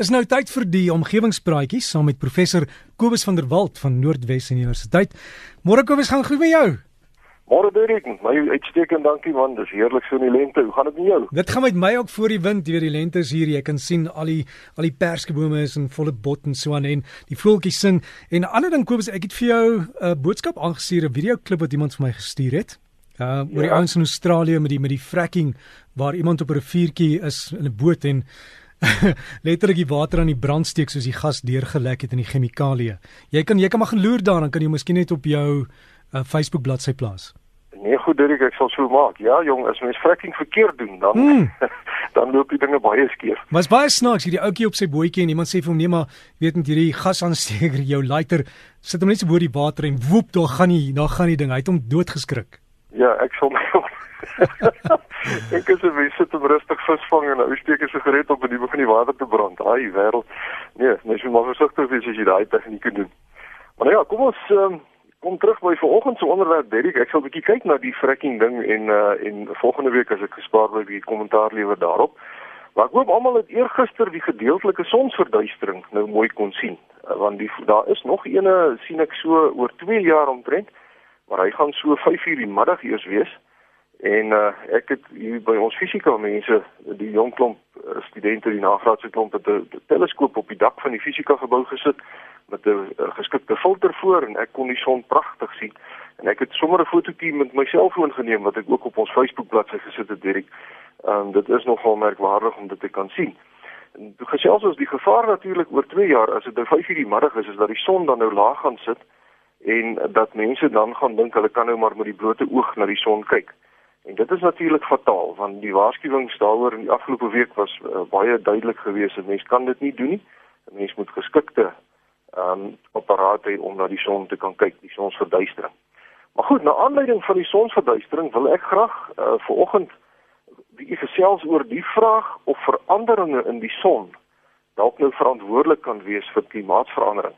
Is nou tyd vir die omgewingspraatjies saam met professor Kobus van der Walt van Noordwes Universiteit. Môre Kobus, gaan goed met jou? Môre Dirk, my uitstekend dankie man, dis heerlik so in die lente. Hoe gaan dit met jou? Dit gaan met my ook voor die wind, deur die lente is hier. Jy kan sien al die al die perskebome is in volle bot en so aan en die voeltjies sing. En 'n ander ding Kobus, ek het vir jou 'n uh, boodskap aangestuur, 'n video klip wat iemand vir my gestuur het. Uh oor ja. die ouens in Australië met die met die fracking waar iemand op 'n riviertjie is in 'n boot en letterlik die water aan die brand steek soos die gas deurgelek het in die chemikalieë. Jy kan jy kan maar geloer daar dan kan jy miskien net op jou uh, Facebook bladsy plaas. Nee, goed Dirk, ek sal so maak. Ja, jong, as mens fracking verkeerd doen, dan hmm. dan loop die dinge baie skeef. Maar is baie snaaks hierdie ouetjie op sy bootjie en iemand sê vir hom nee, maar weet net hierdie gasaansteker jou lighter sit hom net so bo die water en woep, daar gaan hy, daar gaan die ding. Hy het hom doodgeskrik. Ja, ek sal my ek is 'n mens sit om rustig visvang en nou steek 'n sigaret op en die begin die water te brand. Haai wêreld. Nee, mens moet maar versigtig wees as jy daai tegniek doen. Maar nou ja, kom ons um, kom terug by vanoggend se onderwerp Derek. Ek sal 'n bietjie kyk na die fracking ding en uh en volgende week as ek gespaar by die kommentaar lewer daarop. Maar ek hoop almal het eergister die gedeeltelike sonsverduistering nou mooi kon sien. Uh, want die daar is nog eene sien ek so oor 2 jaar omtrent, maar hy gaan so 5:00 die middag eers wees. En uh, ek het hier by ons fisika mense, die jong klomp uh, studente, die nagraadse klomp het 'n teleskoop op die dak van die fisika gebou gesit met 'n uh, geskikte filter voor en ek kon die son pragtig sien. En ek het sommer 'n fotootjie met my selfoon geneem wat ek ook op ons Facebook bladsy gesit het, Dirk. Ehm um, dit is nogal merkwaardig om dit te kan sien. En gesels ons die gevaar natuurlik oor 2 jaar as dit nou 5:00 die middag is, is dat die son dan nou laag gaan sit en dat mense dan gaan dink hulle kan nou maar met die blote oog na die son kyk. En dit is natuurlik fataal want die waarskuwings daaroor in die afgelope week was uh, baie duidelik geweest. 'n Mens kan dit nie doen nie. 'n Mens moet geskikte ehm um, apparate hê om na die son te kan kyk, die sonsverduistering. Maar goed, na aanleiding van die sonsverduistering wil ek graag uh, vir oggend bietjie gesels oor die vraag of veranderinge in die son dalk nou verantwoordelik kan wees vir klimaatsverandering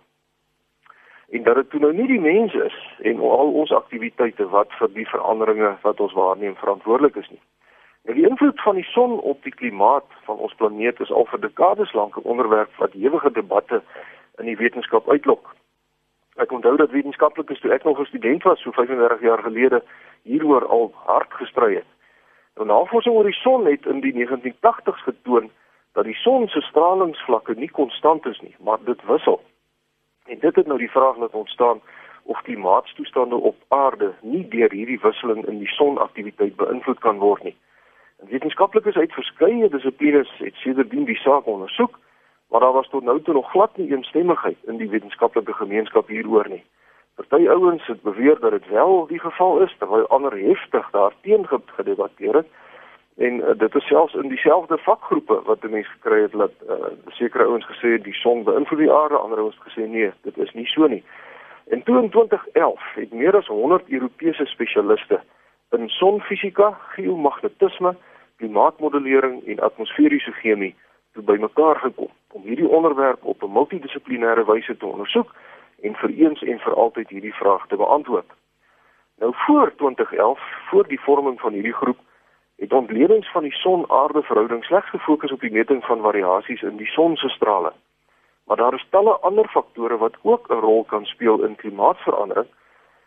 en dat dit toe nou nie die mens is en al ons aktiwiteite wat vir die veranderinge wat ons waarneem verantwoordelik is nie. Nou die invloed van die son op die klimaat van ons planeet is al vir dekades lank 'n onderwerp wat ewige debatte in die wetenskap uitlok. Ek onthou dat wetenskaplikes toe ek nog 'n student was, so 35 jaar gelede, hieroor al hard gestry het. Nou navorsing oor die son het in die 1980s getoon dat die son se stralingsvlakke nie konstant is nie, maar dit wissel. En dit het nou die vraag laat ontstaan of klimaatstoestande op aarde nie deur hierdie wisseling in die sonaktiwiteit beïnvloed kan word nie. En wetenskaplikes uit verskeie dissiplines het sedertdien die saak ondersoek, maar daar was tot nou toe nog glad nie eensstemmigheid in die wetenskaplike gemeenskap hieroor nie. Party ouens het beweer dat dit wel die geval is, terwyl ander heftig daarteenoor gedebatteer het. En uh, dit is selfs in dieselfde vakgroepe wat mense gekry het dat uh, sekere ouens gesê het die son beïnvloed die aarde, ander ouens gesê nee, dit is nie so nie. En toe in 2011 het meer as 100 Europese spesialiste in sonfisika, geomagnetisme, klimaatmodellering en atmosferiese chemie toe bymekaar gekom om hierdie onderwerp op 'n multidissiplinêre wyse te ondersoek en vir eens en vir altyd hierdie vraag te beantwoord. Nou voor 2011, voor die vorming van hierdie groep het ontledings van die son-aarde verhouding slegs gefokus op die meting van variasies in die son se strale. Maar daar is talle ander faktore wat ook 'n rol kan speel in klimaatsverandering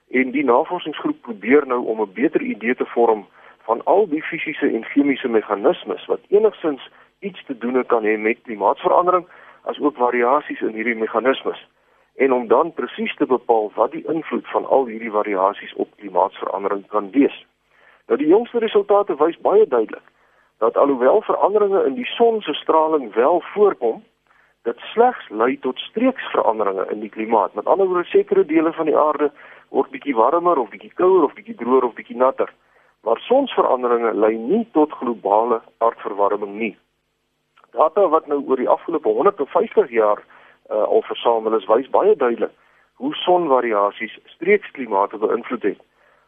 en die navorsingsgroep probeer nou om 'n beter idee te vorm van al die fisiese en chemiese meganismes wat enigstens iets te doen kan hê met klimaatsverandering as ook variasies in hierdie meganismes en om dan presies te bepaal wat die invloed van al hierdie variasies op klimaatsverandering kan wees. Nou die jongste resultate wys baie duidelik dat alhoewel veranderinge in die son se straling wel voorkom, dit slegs lei tot streeksveranderinge in die klimaat. Met ander woorde, sekere dele van die aarde word bietjie warmer of bietjie kouer of bietjie droër of bietjie natter. Maar sonsveranderinge lei nie tot globale aardverwarming nie. Data wat nou oor die afgelope 150 jaar uh, al versamel is, wys baie duidelik hoe sonvariasies streeksklimate beïnvloed het.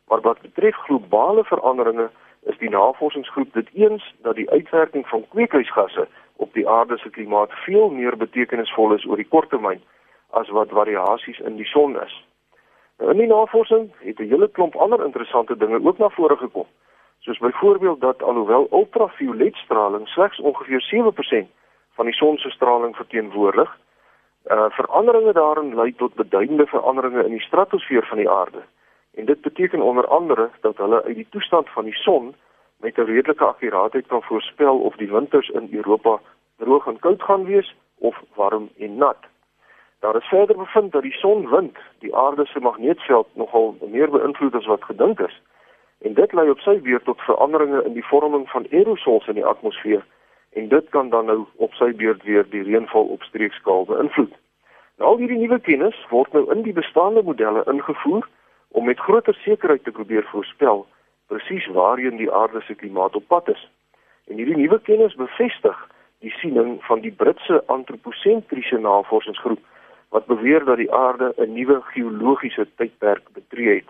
Maar wat betref globale veranderinge is die navorsingsgroep dit eens dat die uitwerking van kweekhuisgasse op die aarde se klimaat veel meer betekenisvol is oor die korttermyn as wat variasies in die son is. Nou in die navorsing het 'n hele klomp ander interessante dinge ook na vore gekom. Soos byvoorbeeld dat alhoewel ultravioletstraling slegs ongeveer 7% van die son se straling verteenwoordig. Uh veranderinge daarin lei tot beduidende veranderinge in die stratosfeer van die aarde. En dit beteken onder andere dat hulle uit die toestand van die son met 'n redelike akkuraatheid kan voorspel of die winters in Europa droog en koud gaan wees of warm en nat. Daar is verder bevind dat die sonwind die aarde se magneetveld nogal meer beïnvloed as wat gedink is. En dit lei op sy beurt tot veranderinge in die vorming van aerosols in die atmosfeer en dit kan dan nou op sy beurt weer die reënval op streekskaal beïnvloed. Nou al hierdie nuwe kennis word nou in die bestaande modelle ingevoer om met groter sekerheid te probeer voorspel presies waarheen die aarde se klimaat op pad is. En hierdie nuwe kennis bevestig die siening van die Britse antroposentriese navorsingsgroep wat beweer dat die aarde 'n nuwe geologiese tydperk betree het.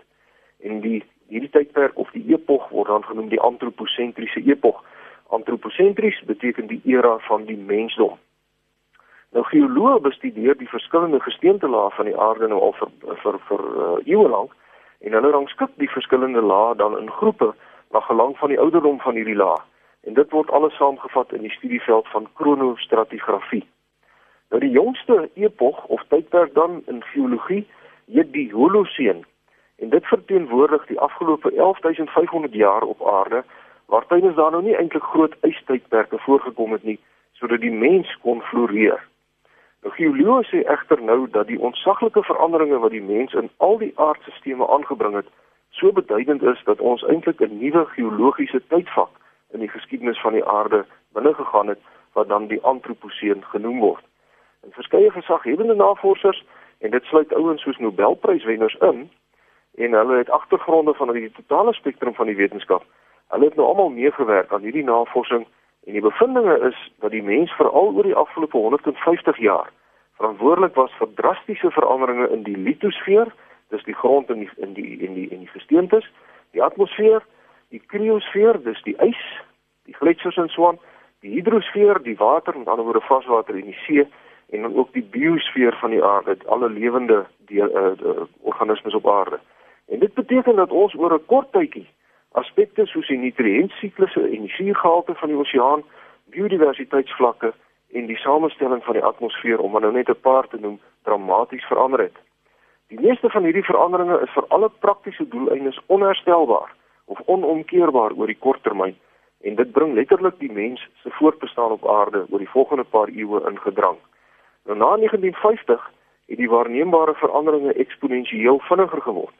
En die hierdie tydperk of die epog word dan genoem die antroposentriese epog. Antroposentries beteken die era van die mensdom. Nou geoloë bestudeer die verskillende gesteentelae van die aarde nou al vir vir vir uh, eeue lank en hulle rangskik die verskillende lae dan in groepe na gelang van die ouderdom van hierdie lae. En dit word alles saamgevat in die studieveld van kronostratigrafie. Nou die jongste epog of tydperk dan in geologie heet die Holoseen. En dit verteenwoordig die afgelope 11500 jaar op aarde waar tydens daar nou nie eintlik groot ystydperke voorgekom het nie sodat die mens kon floreer. Nou geoloë sê egter nou dat die ontsaglike veranderinge wat die mens in al die aardstelsels aangebring het, so beduidend is dat ons eintlik 'n nuwe geologiese tydvak in die geskiedenis van die aarde binne gegaan het wat dan die antroposeen genoem word. En verskeie gesaghebende navorsers en dit sluit ouens soos Nobelpryswenners in en hulle het agtergronde van die totale spektrum van die wetenskap. Hulle het nou almal meegewerk aan hierdie navorsing En die bevindinge is dat die mens veral oor die afgelope 150 jaar verantwoordelik was vir drastiese veranderinge in die litosfeer, dis die grond in die in die in die in die gesteentes, die atmosfeer, die kriosfeer, dis die ys, die gletsjers en so aan, die hidrosfeer, die water, met ander woorde vaswater in die see en dan ook die biosfeer van die aarde, alle lewende die uh, uh, organismes op aarde. En dit beteken dat ons oor 'n kort tydjie aspekte soos die nutriëntsiklusse en die suurgehalte van die oseaan, biodiversiteitsvlakke en die samestelling van die atmosfeer om nou net 'n paar te noem, dramaties verander het. Die meeste van hierdie veranderinge is vir alle praktiese doeleindes onherstelbaar of onomkeerbaar oor die kort termyn en dit bring letterlik die mens se voortbestaan op aarde oor die volgende paar eeue in gedrang. Nou na 1950 het die waarneembare veranderinge eksponensieel vinniger geword.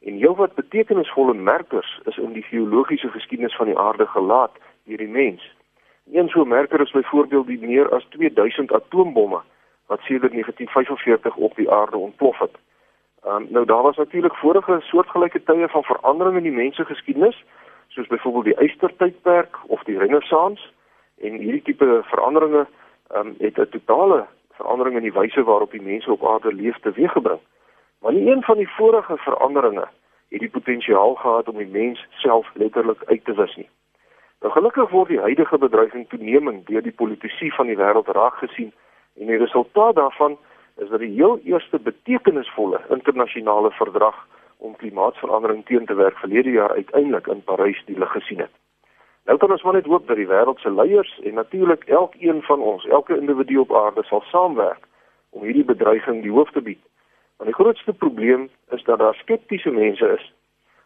En heelwat betekenisvolle merkers is in die geologiese geskiedenis van die aarde gelaat deur die mens. Een so merker is byvoorbeeld die meer as 2000 atoombomme wat sedert 1945 op die aarde ontplof het. Um, nou daar was natuurlik vorige soortgelyke tye van verandering in die mense geskiedenis, soos byvoorbeeld die ystertydperk of die renessans en hierdie tipe veranderinge um, het 'n totale verandering in die wyse waarop die mense op aarde leef teweeggebring. Maar nie een van die vorige veranderinge het die potensiaal gehad om die mens self letterlik uit te wis nie. Nou gelukkig word die huidige bedreiging toenemend deur die politici van die wêreld raak gesien en die resultaat daarvan is dat die heel eerste betekenisvolle internasionale verdrag om klimaatsverandering teen te werk verlede jaar uiteindelik in Parys die lig gesien het. Nou kan ons maar net hoop dat die wêreld se leiers en natuurlik elkeen van ons, elke individu op aarde sal saamwerk om hierdie bedreiging die hoof te bied Want die grootste probleem is dat daar skeptiese mense is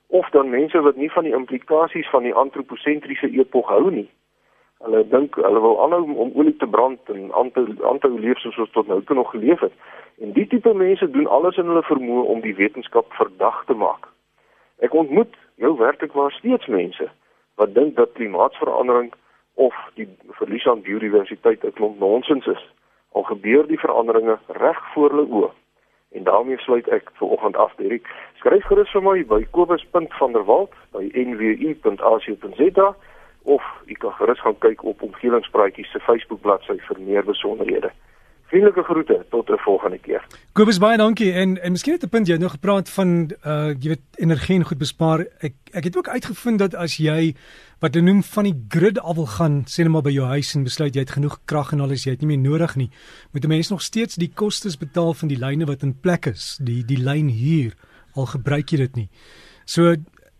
of dan mense wat nie van die implikasies van die antroposentriese epog hou nie. Hulle dink hulle wil aanhou om olie te brand en aanhou aanhou leef soos ons tot nou toe nog geleef het. En die tipe mense doen alles in hulle vermoë om die wetenskap verdag te maak. Ek ontmoet jou werklik waar steeds mense wat dink dat klimaatsverandering of die verlies aan biodiversiteit 'n klomp nonsens is. Al gebeur die veranderinge reg voor hulle oë. En daarmee sluit ek vir oggend af, Derek. Skryf gerus vir my by kobus.vanderwalt@nwu.ac.za of jy kan gerus gaan kyk op omgewingspraatjies se Facebook bladsy vir meer besonderhede. Vriendelike groete tot 'n volgende keer. Kobus baie dankie en en miskien het 'n punt jy nou gepraat van uh jy weet energie en goed bespaar. Ek ek het ook uitgevind dat as jy wat hulle noem van die grid af wil gaan, sê net maar by jou huis en besluit jy het genoeg krag en alles jy het nie meer nodig nie, moet 'n mens nog steeds die kostes betaal van die lyne wat in plek is, die die lyn hier al gebruik jy dit nie. So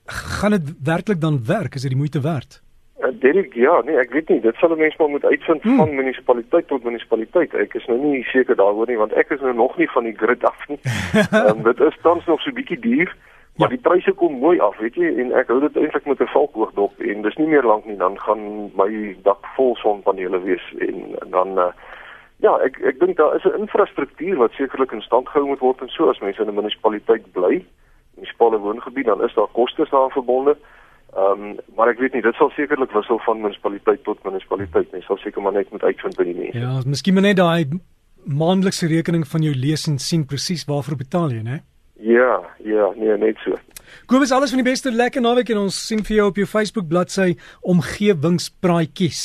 gaan dit werklik dan werk? Is dit die moeite werd? Derek, ja, nee, ek weet nie, dit sal 'n mens maar moet uitvind hmm. van munisipaliteit tot munisipaliteit. Ek is nou nie seker daaroor nie want ek is nou nog nie van die grid af nie. Um, dit is tans nog so bietjie duur. Maar ja. die pryse kom mooi af, weet jy, en ek hou dit eintlik met 'n valkoog dop en dis nie meer lank nie dan gaan my dak vol sonpanele wees en, en dan uh, ja, ek ek dink daar is 'n infrastruktuur wat sekerlik in stand gehou moet word en so as mense in 'n munisipaliteit bly, munisipale woongebied, dan is daar kostes daaraan verbonde. Ehm um, maar ek weet nie, dit sal sekerlik wissel van munisipaliteit tot munisipaliteit, mens sal seker maar net moet uitvind by die mense. Ja, miskien maar net daai maandelikse rekening van jou lees en sien presies waarvoor betaal jy, né? Ja, ja, nee, net so. Kobus, alles van die beste lekker naweek en ons sien vir jou op jou Facebook bladsy omgewingspraatjies.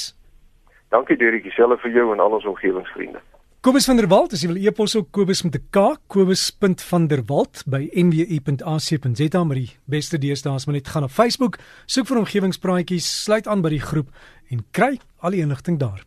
Dankie Derek, dieselfde vir jou en al ons omgewingsvriende. Kobus van der Walt, as jy wil e-pos op Kobus met 'n K, kobus.vanderwalt by nwu.ac.za, maar die beste deesdae is maar net gaan op Facebook, soek vir omgewingspraatjies, sluit aan by die groep en kry al die inligting daar.